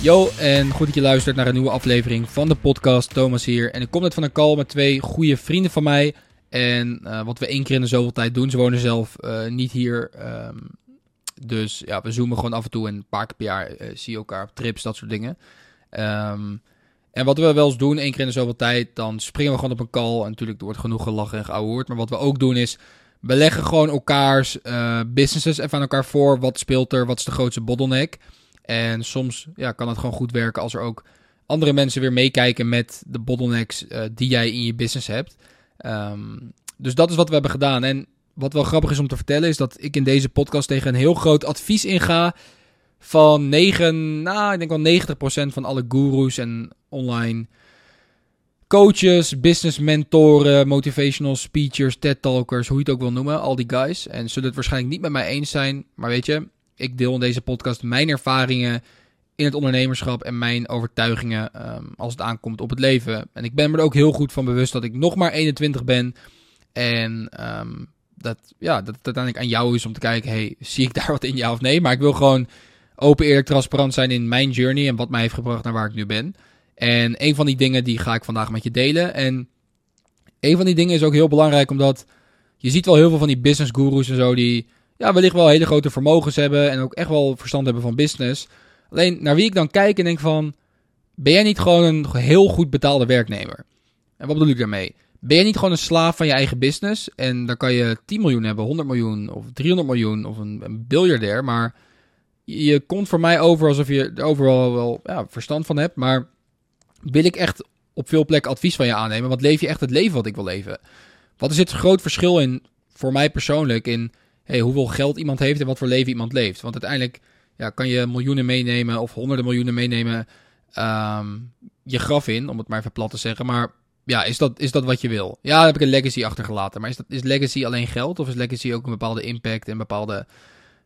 Yo, en goed dat je luistert naar een nieuwe aflevering van de podcast. Thomas hier. En ik kom net van een call met twee goede vrienden van mij. En uh, wat we één keer in de zoveel tijd doen. Ze wonen zelf uh, niet hier. Um, dus ja, we zoomen gewoon af en toe. En een paar keer per jaar uh, zie je elkaar op trips, dat soort dingen. Um, en wat we wel eens doen, één keer in de zoveel tijd, dan springen we gewoon op een call. En natuurlijk wordt genoeg gelachen en geouwehoerd. Maar wat we ook doen is, we leggen gewoon elkaars businesses even aan elkaar voor. Wat speelt er? Wat is de grootste bottleneck? En soms ja, kan het gewoon goed werken als er ook andere mensen weer meekijken met de bottlenecks uh, die jij in je business hebt. Um, dus dat is wat we hebben gedaan. En wat wel grappig is om te vertellen, is dat ik in deze podcast tegen een heel groot advies inga. Van 9, nou, ik denk wel 90% van alle gurus en online coaches, business mentoren, motivational speakers, TED-talkers, hoe je het ook wil noemen, al die guys. En zullen het waarschijnlijk niet met mij eens zijn, maar weet je, ik deel in deze podcast mijn ervaringen in het ondernemerschap en mijn overtuigingen um, als het aankomt op het leven. En ik ben me er ook heel goed van bewust dat ik nog maar 21 ben. En um, dat, ja, dat het uiteindelijk aan jou is om te kijken, hey, zie ik daar wat in ja of nee? Maar ik wil gewoon open, eerlijk, transparant zijn in mijn journey en wat mij heeft gebracht naar waar ik nu ben. En een van die dingen die ga ik vandaag met je delen. En een van die dingen is ook heel belangrijk omdat je ziet wel heel veel van die business gurus en zo die ja, wellicht wel hele grote vermogens hebben en ook echt wel verstand hebben van business. Alleen naar wie ik dan kijk en denk van, ben jij niet gewoon een heel goed betaalde werknemer? En wat bedoel ik daarmee? Ben jij niet gewoon een slaaf van je eigen business? En dan kan je 10 miljoen hebben, 100 miljoen of 300 miljoen of een, een biljardair. Maar je komt voor mij over alsof je er overal wel ja, verstand van hebt. Maar wil ik echt op veel plekken advies van je aannemen? Want leef je echt het leven wat ik wil leven? Wat is het groot verschil in, voor mij persoonlijk, in hey, hoeveel geld iemand heeft en wat voor leven iemand leeft. Want uiteindelijk ja, kan je miljoenen meenemen of honderden miljoenen meenemen um, je graf in, om het maar even plat te zeggen. Maar ja, is dat, is dat wat je wil? Ja, dan heb ik een legacy achtergelaten. Maar is, dat, is legacy alleen geld of is legacy ook een bepaalde impact en een bepaalde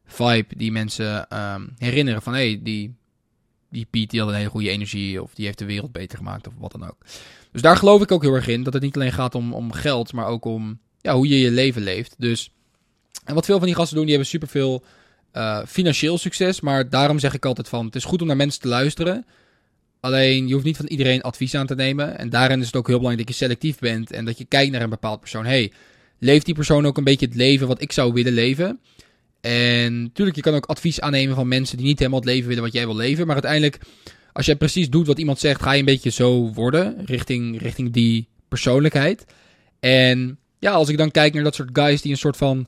vibe die mensen um, herinneren van hé, hey, die, die Piet die had een hele goede energie of die heeft de wereld beter gemaakt of wat dan ook. Dus daar geloof ik ook heel erg in, dat het niet alleen gaat om, om geld, maar ook om ja, hoe je je leven leeft. Dus en wat veel van die gasten doen, die hebben superveel uh, financieel succes. Maar daarom zeg ik altijd van, het is goed om naar mensen te luisteren. Alleen, je hoeft niet van iedereen advies aan te nemen. En daarin is het ook heel belangrijk dat je selectief bent. En dat je kijkt naar een bepaald persoon. hey, leeft die persoon ook een beetje het leven wat ik zou willen leven? En natuurlijk, je kan ook advies aannemen van mensen die niet helemaal het leven willen wat jij wil leven. Maar uiteindelijk, als jij precies doet wat iemand zegt, ga je een beetje zo worden. Richting, richting die persoonlijkheid. En ja, als ik dan kijk naar dat soort guys die een soort van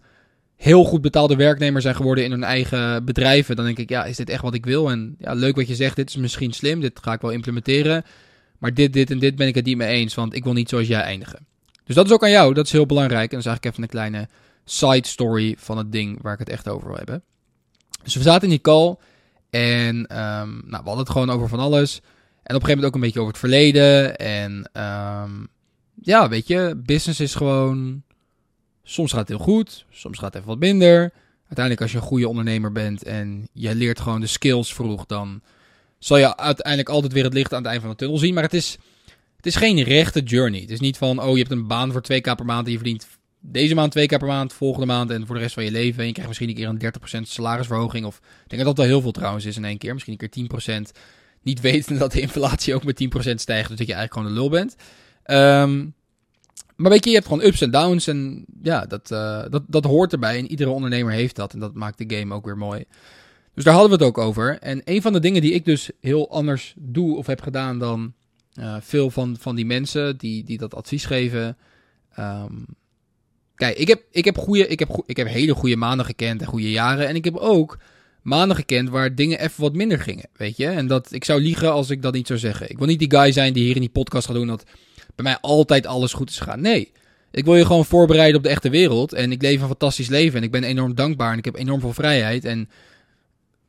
heel goed betaalde werknemer zijn geworden in hun eigen bedrijven, dan denk ik, ja, is dit echt wat ik wil? En ja, leuk wat je zegt, dit is misschien slim, dit ga ik wel implementeren. Maar dit, dit en dit ben ik het niet mee eens, want ik wil niet zoals jij eindigen. Dus dat is ook aan jou, dat is heel belangrijk. En dan zag ik even een kleine side story van het ding waar ik het echt over wil hebben. Dus we zaten in die call en um, nou, we hadden het gewoon over van alles. En op een gegeven moment ook een beetje over het verleden. En um, ja, weet je, business is gewoon Soms gaat het heel goed, soms gaat het even wat minder. Uiteindelijk, als je een goede ondernemer bent en je leert gewoon de skills vroeg, dan zal je uiteindelijk altijd weer het licht aan het eind van de tunnel zien. Maar het is, het is geen rechte journey. Het is niet van, oh, je hebt een baan voor 2k per maand en je verdient deze maand 2k per maand, volgende maand en voor de rest van je leven. En je krijgt misschien een keer een 30% salarisverhoging. Of ik denk dat dat wel heel veel trouwens is in één keer. Misschien een keer 10%. Niet weten dat de inflatie ook met 10% stijgt, dus dat je eigenlijk gewoon de lul bent. Um, maar weet je, je hebt gewoon ups en downs. En ja, dat, uh, dat, dat hoort erbij. En iedere ondernemer heeft dat. En dat maakt de game ook weer mooi. Dus daar hadden we het ook over. En een van de dingen die ik dus heel anders doe of heb gedaan dan uh, veel van, van die mensen die, die dat advies geven. Um, kijk, ik heb, ik, heb goede, ik, heb ik heb hele goede maanden gekend en goede jaren. En ik heb ook maanden gekend waar dingen even wat minder gingen. Weet je? En dat ik zou liegen als ik dat niet zou zeggen. Ik wil niet die guy zijn die hier in die podcast gaat doen dat bij mij altijd alles goed is gegaan. Nee. Ik wil je gewoon voorbereiden op de echte wereld. En ik leef een fantastisch leven. En ik ben enorm dankbaar. En ik heb enorm veel vrijheid. En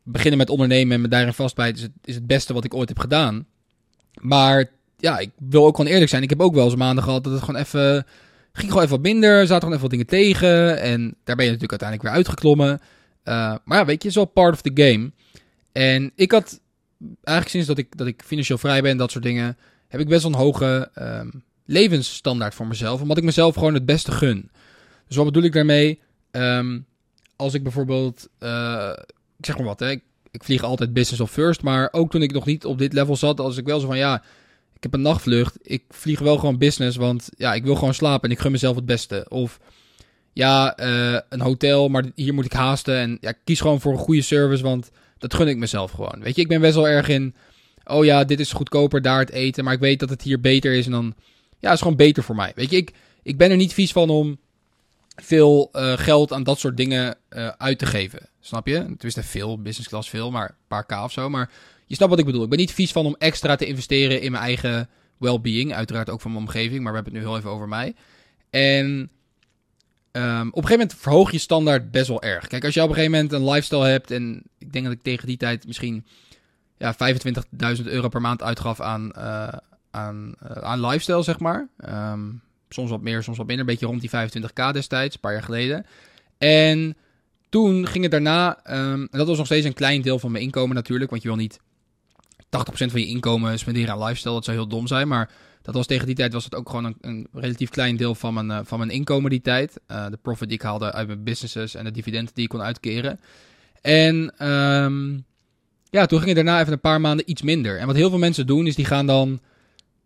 beginnen met ondernemen en me daarin vastbijten is het, is het beste wat ik ooit heb gedaan. Maar ja, ik wil ook gewoon eerlijk zijn. Ik heb ook wel eens maanden gehad dat het gewoon even... Ging gewoon even wat minder. Zaten gewoon even wat dingen tegen. En daar ben je natuurlijk uiteindelijk weer uitgeklommen. Uh, maar ja, weet je, is wel part of the game. En ik had eigenlijk sinds dat ik, dat ik financieel vrij ben, dat soort dingen heb ik best wel een hoge um, levensstandaard voor mezelf. Omdat ik mezelf gewoon het beste gun. Dus wat bedoel ik daarmee? Um, als ik bijvoorbeeld, uh, ik zeg maar wat, hè, ik, ik, vlieg altijd business of first, maar ook toen ik nog niet op dit level zat, als ik wel zo van ja, ik heb een nachtvlucht, ik vlieg wel gewoon business, want ja, ik wil gewoon slapen en ik gun mezelf het beste. Of ja, uh, een hotel, maar hier moet ik haasten en ja, kies gewoon voor een goede service, want dat gun ik mezelf gewoon. Weet je, ik ben best wel erg in, oh ja, dit is goedkoper, daar het eten, maar ik weet dat het hier beter is en dan, ja, het is gewoon beter voor mij. Weet je, ik, ik ben er niet vies van om veel uh, geld aan dat soort dingen uh, uit te geven. Snap je? Tenminste, veel, business class veel, maar een paar k of zo. Maar je snapt wat ik bedoel. Ik ben niet vies van om extra te investeren in mijn eigen well-being. Uiteraard ook van mijn omgeving, maar we hebben het nu heel even over mij. En um, op een gegeven moment verhoog je standaard best wel erg. Kijk, als je op een gegeven moment een lifestyle hebt... en ik denk dat ik tegen die tijd misschien ja, 25.000 euro per maand uitgaf aan, uh, aan, aan lifestyle, zeg maar... Um, soms wat meer, soms wat minder. Een beetje rond die 25k destijds, een paar jaar geleden. En toen ging het daarna, um, dat was nog steeds een klein deel van mijn inkomen natuurlijk, want je wil niet 80% van je inkomen spenderen aan lifestyle, dat zou heel dom zijn, maar dat was tegen die tijd was het ook gewoon een, relatief klein deel van mijn, uh, van mijn inkomen die tijd. Uh, de profit die ik haalde uit mijn businesses en de dividenden die ik kon uitkeren. En um, ja, toen ging het daarna even een paar maanden iets minder. En wat heel veel mensen doen, is die gaan dan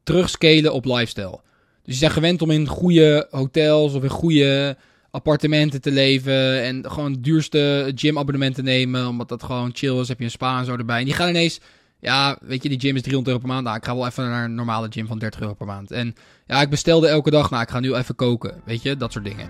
terugscalen op lifestyle. Dus je zijn gewend om in goede hotels of in goede appartementen te leven. En gewoon het duurste gymabonnement te nemen. Omdat dat gewoon chill is. Heb je een spa en zo erbij. En die gaan ineens. Ja, weet je, die gym is 300 euro per maand. Nou, ik ga wel even naar een normale gym van 30 euro per maand. En ja, ik bestelde elke dag. Nou, ik ga nu even koken. Weet je, dat soort dingen.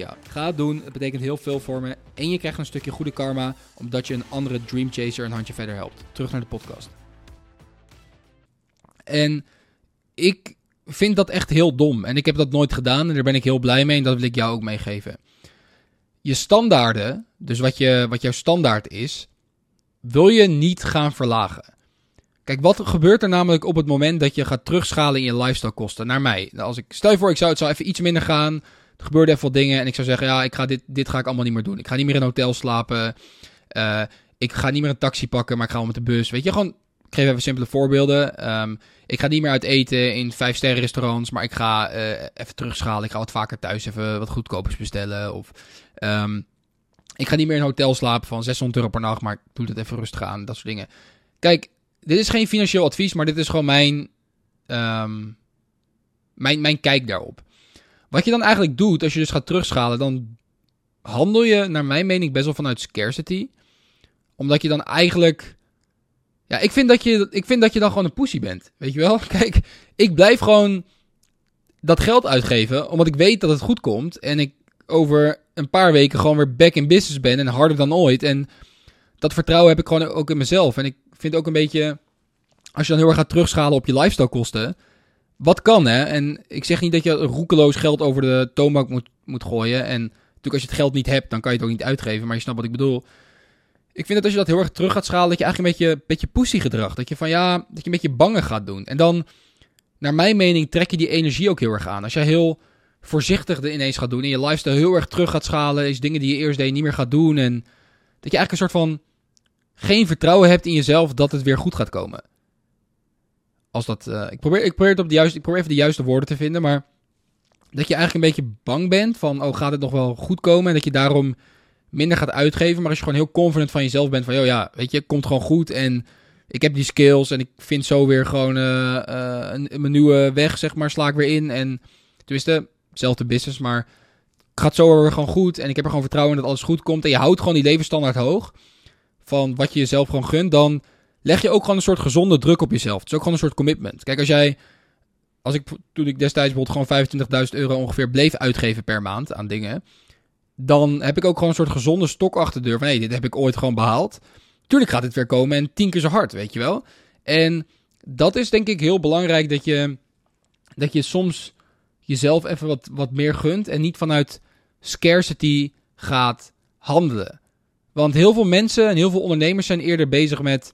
Ga het doen, het betekent heel veel voor me. En je krijgt een stukje goede karma, omdat je een andere Dream Chaser een handje verder helpt. Terug naar de podcast. En ik vind dat echt heel dom. En ik heb dat nooit gedaan en daar ben ik heel blij mee en dat wil ik jou ook meegeven. Je standaarden, dus wat, je, wat jouw standaard is, wil je niet gaan verlagen. Kijk, wat gebeurt er namelijk op het moment dat je gaat terugschalen in je lifestyle kosten? Naar mij. Als ik, stel je voor, ik zou het zo even iets minder gaan er gebeurde even wat dingen en ik zou zeggen, ja, ik ga dit, dit ga ik allemaal niet meer doen. Ik ga niet meer in een hotel slapen. Uh, ik ga niet meer een taxi pakken, maar ik ga wel met de bus. Weet je, gewoon, ik geef even simpele voorbeelden. Um, ik ga niet meer uit eten in vijf sterren restaurants, maar ik ga uh, even terugschalen. Ik ga wat vaker thuis even wat goedkopers bestellen. Of um, ik ga niet meer in een hotel slapen van 600 euro per nacht, maar ik doe het even rustig aan. Dat soort dingen. Kijk, dit is geen financieel advies, maar dit is gewoon mijn, um, mijn, mijn kijk daarop. Wat je dan eigenlijk doet, als je dus gaat terugschalen, dan handel je, naar mijn mening, best wel vanuit scarcity. Omdat je dan eigenlijk. Ja, ik vind dat je, ik vind dat je dan gewoon een pussy bent. Weet je wel? Kijk, ik blijf gewoon dat geld uitgeven. Omdat ik weet dat het goed komt. En ik over een paar weken gewoon weer back in business ben. En harder dan ooit. En dat vertrouwen heb ik gewoon ook in mezelf. En ik vind ook een beetje. Als je dan heel erg gaat terugschalen op je lifestyle kosten wat kan, hè? En ik zeg niet dat je roekeloos geld over de toonbank moet, moet gooien. En natuurlijk, als je het geld niet hebt, dan kan je het ook niet uitgeven. Maar je snapt wat ik bedoel. Ik vind dat als je dat heel erg terug gaat schalen, dat je eigenlijk een beetje, beetje pussy gedrag. Dat je van ja, dat je een beetje bangen gaat doen. En dan, naar mijn mening, trek je die energie ook heel erg aan. Als jij heel voorzichtig er ineens gaat doen en je lifestyle heel erg terug gaat schalen, is dingen die je eerst deed niet meer gaat doen. En dat je eigenlijk een soort van geen vertrouwen hebt in jezelf dat het weer goed gaat komen als dat. Uh, ik, probeer, ik, probeer het op de juiste, ik probeer even de juiste woorden te vinden. Maar dat je eigenlijk een beetje bang bent van. Oh, gaat het nog wel goed komen? En dat je daarom minder gaat uitgeven. Maar als je gewoon heel confident van jezelf bent. Van, joh, ja, weet je, het komt gewoon goed. En ik heb die skills. En ik vind zo weer gewoon uh, uh, een, mijn nieuwe weg, zeg maar, sla ik weer in. En tenminste, zelfde business, maar het gaat zo weer gewoon goed. En ik heb er gewoon vertrouwen in dat alles goed komt. En je houdt gewoon die levensstandaard hoog. Van wat je jezelf gewoon gunt. Dan leg je ook gewoon een soort gezonde druk op jezelf. Het is ook gewoon een soort commitment. Kijk, als jij, als ik toen ik destijds bijvoorbeeld gewoon 25.000 euro ongeveer bleef uitgeven per maand aan dingen, dan heb ik ook gewoon een soort gezonde stok achter de deur van hé, hey, dit heb ik ooit gewoon behaald. Tuurlijk gaat dit weer komen en tien keer zo hard, weet je wel. En dat is denk ik heel belangrijk dat je, dat je soms jezelf even wat, wat meer gunt en niet vanuit scarcity gaat handelen. Want heel veel mensen en heel veel ondernemers zijn eerder bezig met.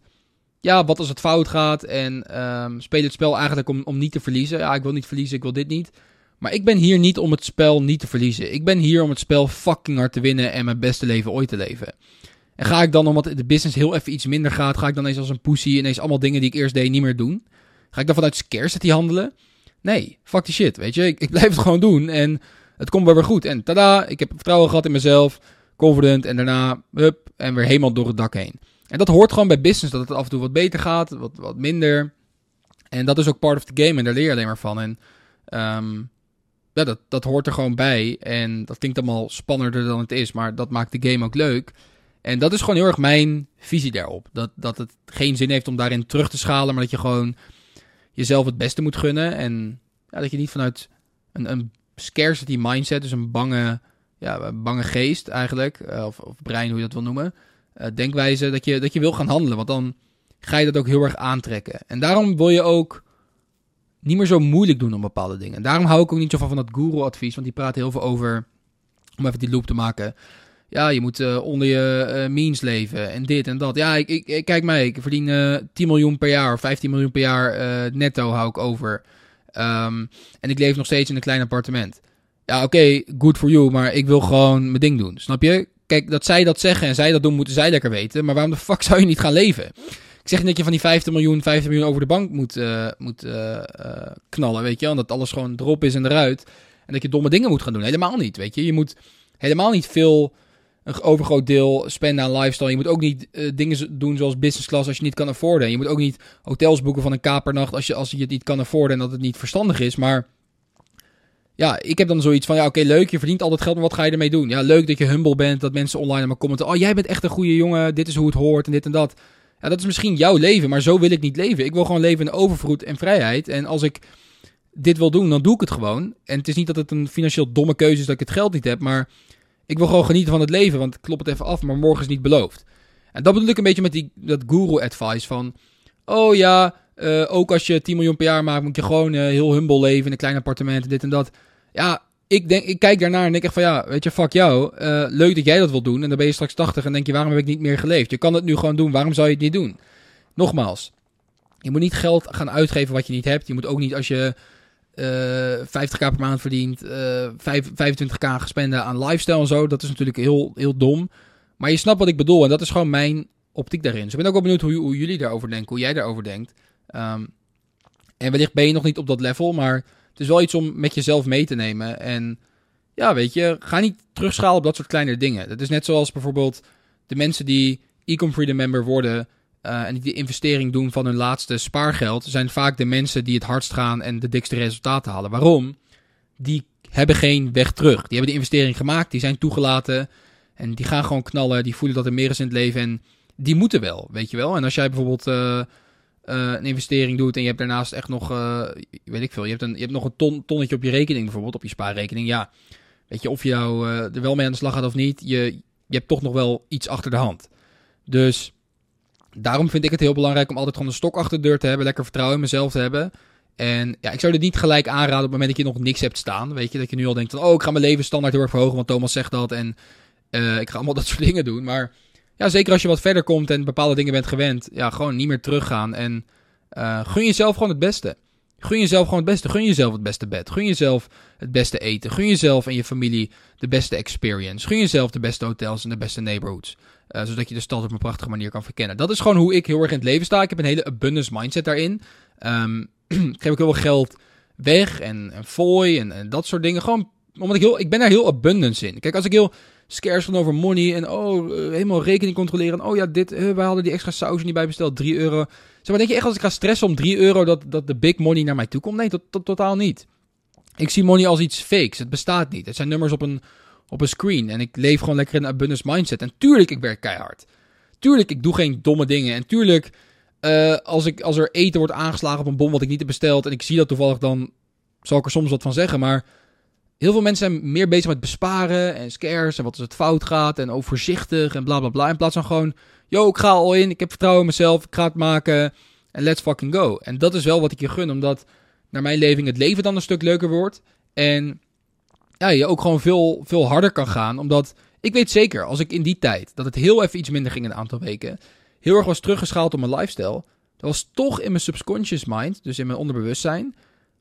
Ja, wat als het fout gaat? En um, spelen het spel eigenlijk om, om niet te verliezen. Ja, ik wil niet verliezen, ik wil dit niet. Maar ik ben hier niet om het spel niet te verliezen. Ik ben hier om het spel fucking hard te winnen en mijn beste leven ooit te leven. En ga ik dan, omdat de business heel even iets minder gaat, ga ik dan eens als een pussy ineens allemaal dingen die ik eerst deed niet meer doen? Ga ik dan vanuit scarcity handelen? Nee, fuck die shit, weet je. Ik, ik blijf het gewoon doen en het komt wel weer goed. En tada, ik heb vertrouwen gehad in mezelf, confident en daarna, hup, en weer helemaal door het dak heen. En dat hoort gewoon bij business, dat het af en toe wat beter gaat, wat, wat minder. En dat is ook part of the game en daar leer je alleen maar van. En um, ja, dat, dat hoort er gewoon bij. En dat klinkt allemaal spannender dan het is, maar dat maakt de game ook leuk. En dat is gewoon heel erg mijn visie daarop. Dat, dat het geen zin heeft om daarin terug te schalen, maar dat je gewoon jezelf het beste moet gunnen. En ja, dat je niet vanuit een, een scarcity mindset, dus een bange, ja, bange geest eigenlijk, eh, of, of brein hoe je dat wil noemen, uh, denkwijze, dat je, dat je wil gaan handelen. Want dan ga je dat ook heel erg aantrekken. En daarom wil je ook niet meer zo moeilijk doen om bepaalde dingen. Daarom hou ik ook niet zo van, van dat guru-advies, want die praat heel veel over, om even die loop te maken. Ja, je moet uh, onder je uh, means leven en dit en dat. Ja, ik, ik, kijk mij, ik verdien uh, eh, 10 miljoen per jaar of 15 miljoen per jaar netto hou ik over. Um, en ik leef nog steeds in een klein appartement. Ja, oké, good for you, maar ik wil gewoon mijn ding doen. Snap je? Kijk, dat zij dat zeggen en zij dat doen, moeten zij lekker weten. Maar waarom de fuck zou je niet gaan leven? Ik zeg niet dat je van die 50 miljoen, 50 miljoen over de bank moet, uh, moet uh, uh, knallen, weet je. Dat alles gewoon erop is en eruit. En dat je domme dingen moet gaan doen. Helemaal niet, weet je. Je moet helemaal niet veel, een overgroot deel spenden aan lifestyle. Je moet ook niet dingen doen zoals business class als je niet kan afforden. Je moet ook niet hotels boeken van een kapernacht als je, als je het niet kan afforden en dat het niet verstandig is. Maar ja, ik heb dan zoiets van, ja oké, leuk, je verdient altijd geld, maar wat ga je ermee doen? Ja, leuk dat je humble bent, dat mensen online maar commenten, oh jij bent echt een goede jongen, dit is hoe het hoort en dit en dat. Ja, dat is misschien jouw leven, maar zo wil ik niet leven. Ik wil gewoon leven in overvloed en vrijheid. En als ik dit wil doen, dan doe ik het gewoon. En het is niet dat het een financieel domme keuze is dat ik het geld niet heb, maar ik wil gewoon genieten van het leven, want klop het even af, maar morgen is niet beloofd. En dat bedoel ik een beetje met die, dat guru-advice van, oh ja, uh, ook als je 10 miljoen per jaar maakt, moet je gewoon uh, heel humble leven in een klein appartement en dit en dat. Ja, ik, denk, ik kijk daarnaar en denk echt van ja, weet je, fuck jou. Uh, leuk dat jij dat wil doen. En dan ben je straks 80 en denk je, waarom heb ik niet meer geleefd? Je kan het nu gewoon doen, waarom zou je het niet doen? Nogmaals, je moet niet geld gaan uitgeven wat je niet hebt. Je moet ook niet als je uh, 50k per maand verdient, uh, 25k spenden aan lifestyle en zo. Dat is natuurlijk heel, heel dom. Maar je snapt wat ik bedoel en dat is gewoon mijn optiek daarin. Dus ik ben ook wel benieuwd hoe, hoe jullie daarover denken, hoe jij daarover denkt. Um, en wellicht ben je nog niet op dat level, maar het is wel iets om met jezelf mee te nemen. En ja, weet je, ga niet terugschalen op dat soort kleine dingen. Dat is net zoals bijvoorbeeld de mensen die Ecom Freedom member worden uh, en die de investering doen van hun laatste spaargeld, zijn vaak de mensen die het hardst gaan en de dikste resultaten halen. Waarom? Die hebben geen weg terug. Die hebben de investering gemaakt, die zijn toegelaten en die gaan gewoon knallen. Die voelen dat er meer is in het leven en die moeten wel, weet je wel. En als jij bijvoorbeeld uh, een investering doet en je hebt daarnaast echt nog, uh, weet ik veel, je hebt, een, je hebt nog een ton, tonnetje op je rekening bijvoorbeeld, op je spaarrekening. Ja, weet je, of je nou uh, er wel mee aan de slag gaat of niet, je, je hebt toch nog wel iets achter de hand. Dus daarom vind ik het heel belangrijk om altijd gewoon een stok achter de deur te hebben, lekker vertrouwen in mezelf te hebben. En ja, ik zou dit niet gelijk aanraden op het moment dat je nog niks hebt staan. Weet je, dat je nu al denkt van, oh, ik ga mijn levensstandaard heel erg verhogen, want Thomas zegt dat en ik ga allemaal dat soort dingen doen. Maar ja, zeker als je wat verder komt en bepaalde dingen bent gewend, ja, gewoon niet meer teruggaan. En uh, gun jezelf gewoon het beste. Gun jezelf gewoon het beste. Gun jezelf het beste bed. Gun jezelf het beste eten. Gun jezelf en je familie de beste experience. Gun jezelf de beste hotels en de beste neighborhoods. Uh, zodat je de stad op een prachtige manier kan verkennen. Dat is gewoon hoe ik heel erg in het leven sta. Ik heb een hele abundance mindset daarin. Um, ik geef ook heel veel geld weg en, en fooi en, en dat soort dingen. Gewoon omdat ik heel, ik ben daar heel abundance in. Kijk, als ik heel scarce van over money en oh, uh, helemaal rekening controleren. oh ja, dit, uh, wij hadden die extra saus niet bij besteld, 3 euro. Zeg maar, denk je echt als ik ga stressen om 3 euro dat, dat de big money naar mij toe komt? Nee, tot, totaal niet. Ik zie money als iets fakes. Het bestaat niet. Het zijn nummers op een, op een screen. En ik leef gewoon lekker in een abundance mindset. En tuurlijk, ik werk keihard. Tuurlijk, ik doe geen domme dingen. En tuurlijk, uh, als, ik, als er eten wordt aangeslagen op een bom wat ik niet heb besteld. en ik zie dat toevallig, dan zal ik er soms wat van zeggen. Maar Heel veel mensen zijn meer bezig met besparen en scares en wat als het fout gaat en overzichtig en bla bla bla. In plaats van gewoon, yo, ik ga al in, ik heb vertrouwen in mezelf, ik ga het maken en let's fucking go. En dat is wel wat ik je gun, omdat naar mijn leving het leven dan een stuk leuker wordt. En ja, je ook gewoon veel, veel harder kan gaan, omdat Ik weet zeker, als ik in die tijd, dat het heel even iets minder ging een aantal weken, heel erg was teruggeschaald op mijn lifestyle, dat was toch in mijn subconscious mind, dus in mijn onderbewustzijn,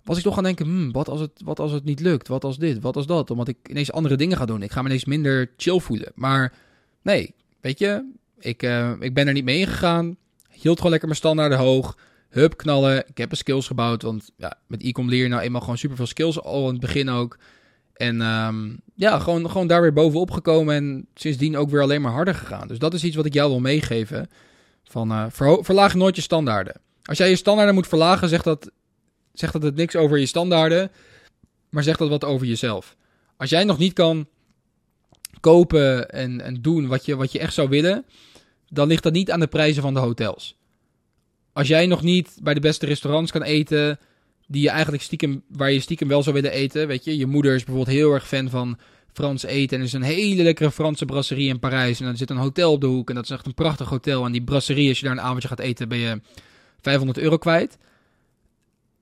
was ik toch gaan denken, hmm, wat, als het, wat als het niet lukt? Wat als dit? Wat als dat? Omdat ik ineens andere dingen ga doen. Ik ga me ineens minder chill voelen. Maar nee, weet je, ik, uh, ik ben er niet mee ingegaan. Hield gewoon lekker mijn standaarden hoog. Hup, knallen. Ik heb een skills gebouwd. Want ja, met e-com leer je nou eenmaal gewoon super veel skills. Al in het begin ook. En um, ja, gewoon, gewoon daar weer bovenop gekomen. En sindsdien ook weer alleen maar harder gegaan. Dus dat is iets wat ik jou wil meegeven. Van uh, verlaag nooit je standaarden. Als jij je standaarden moet verlagen, zegt dat, zegt dat het niks over je standaarden. Maar zegt dat wat over jezelf. Als jij nog niet kan kopen en, en doen wat je, wat je echt zou willen, dan ligt dat niet aan de prijzen van de hotels. Als jij nog niet bij de beste restaurants kan eten, die je eigenlijk stiekem, waar je stiekem wel zou willen eten, weet je, je moeder is bijvoorbeeld heel erg fan van Frans eten en er is een hele lekkere Franse brasserie in Parijs en dan zit een hotel op de hoek en dat is echt een prachtig hotel en die brasserie, als je daar een avondje gaat eten, ben je 500 euro kwijt.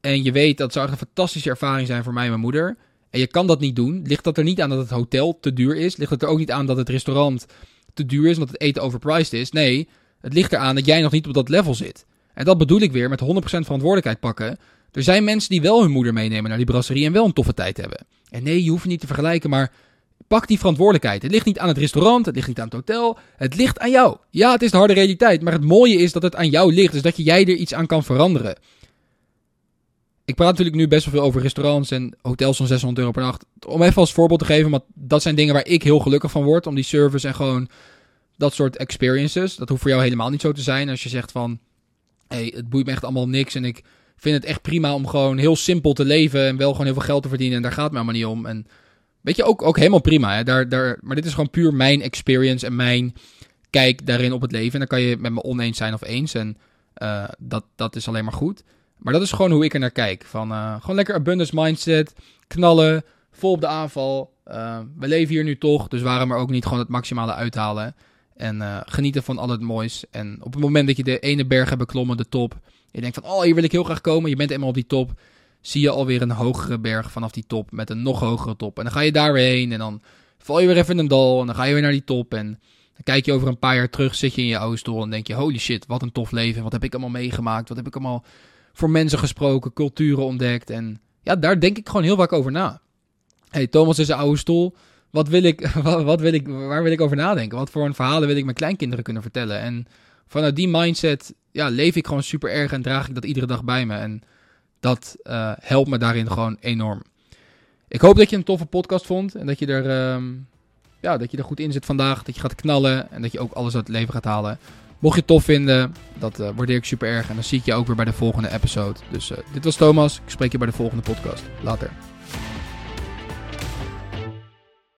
En je weet dat zou een fantastische ervaring zijn voor mij en mijn moeder. En je kan dat niet doen. Ligt dat er niet aan dat het hotel te duur is? Ligt het er ook niet aan dat het restaurant te duur is, omdat het eten overpriced is? Nee, het ligt eraan dat jij nog niet op dat level zit. En dat bedoel ik weer met 100% verantwoordelijkheid pakken. Er zijn mensen die wel hun moeder meenemen naar die brasserie en wel een toffe tijd hebben. En nee, je hoeft niet te vergelijken, maar pak die verantwoordelijkheid. Het ligt niet aan het restaurant, het ligt niet aan het hotel, het ligt aan jou. Ja, het is de harde realiteit, maar het mooie is dat het aan jou ligt, dus dat jij er iets aan kan veranderen. Ik praat natuurlijk nu best wel veel over restaurants en hotels van 600 euro per nacht. Om even als voorbeeld te geven, want dat zijn dingen waar ik heel gelukkig van word. Om die service en gewoon dat soort experiences. Dat hoeft voor jou helemaal niet zo te zijn. Als je zegt van, hey, het boeit me echt allemaal niks. En ik vind het echt prima om gewoon heel simpel te leven. En wel gewoon heel veel geld te verdienen. En daar gaat het me allemaal niet om. En weet je, ook, ook helemaal prima. Hè? Daar, daar, maar dit is gewoon puur mijn experience en mijn kijk daarin op het leven. En dan kan je met me oneens zijn of eens. En uh, dat, dat is alleen maar goed. Maar dat is gewoon hoe ik er naar kijk. Van, uh, gewoon lekker abundance mindset, knallen, vol op de aanval. Uh, we leven hier nu toch, dus waarom er ook niet gewoon het maximale uithalen. En uh, genieten van al het moois. En op het moment dat je de ene berg hebt beklommen, de top. Je denkt van, oh, hier wil ik heel graag komen. Je bent eenmaal op die top. Zie je alweer een hogere berg vanaf die top. Met een nog hogere top. En dan ga je daar weer heen. En dan val je weer even in een dal. En dan ga je weer naar die top. En dan kijk je over een paar jaar terug. Zit je in je oude stoel. En denk je, holy shit, wat een tof leven. Wat heb ik allemaal meegemaakt. Wat heb ik allemaal voor mensen gesproken, culturen ontdekt. En ja, daar denk ik gewoon heel vaak over na. hey, Thomas is een oude stoel. Wat wil ik, wat, wil ik, waar wil ik over nadenken? Wat voor een verhalen wil ik mijn kleinkinderen kunnen vertellen? En vanuit die mindset ja, leef ik gewoon super erg en draag ik dat iedere dag bij me. En dat uh, helpt me daarin gewoon enorm. Ik hoop dat je een toffe podcast vond en dat je er, um, ja, dat je er goed in zit vandaag. Dat je gaat knallen en dat je ook alles uit het leven gaat halen. Mocht je het tof vinden, dat uh, waardeer ik super erg. En dan zie ik je ook weer bij de volgende episode. Dus uh, dit was Thomas. Ik spreek je bij de volgende podcast. Later.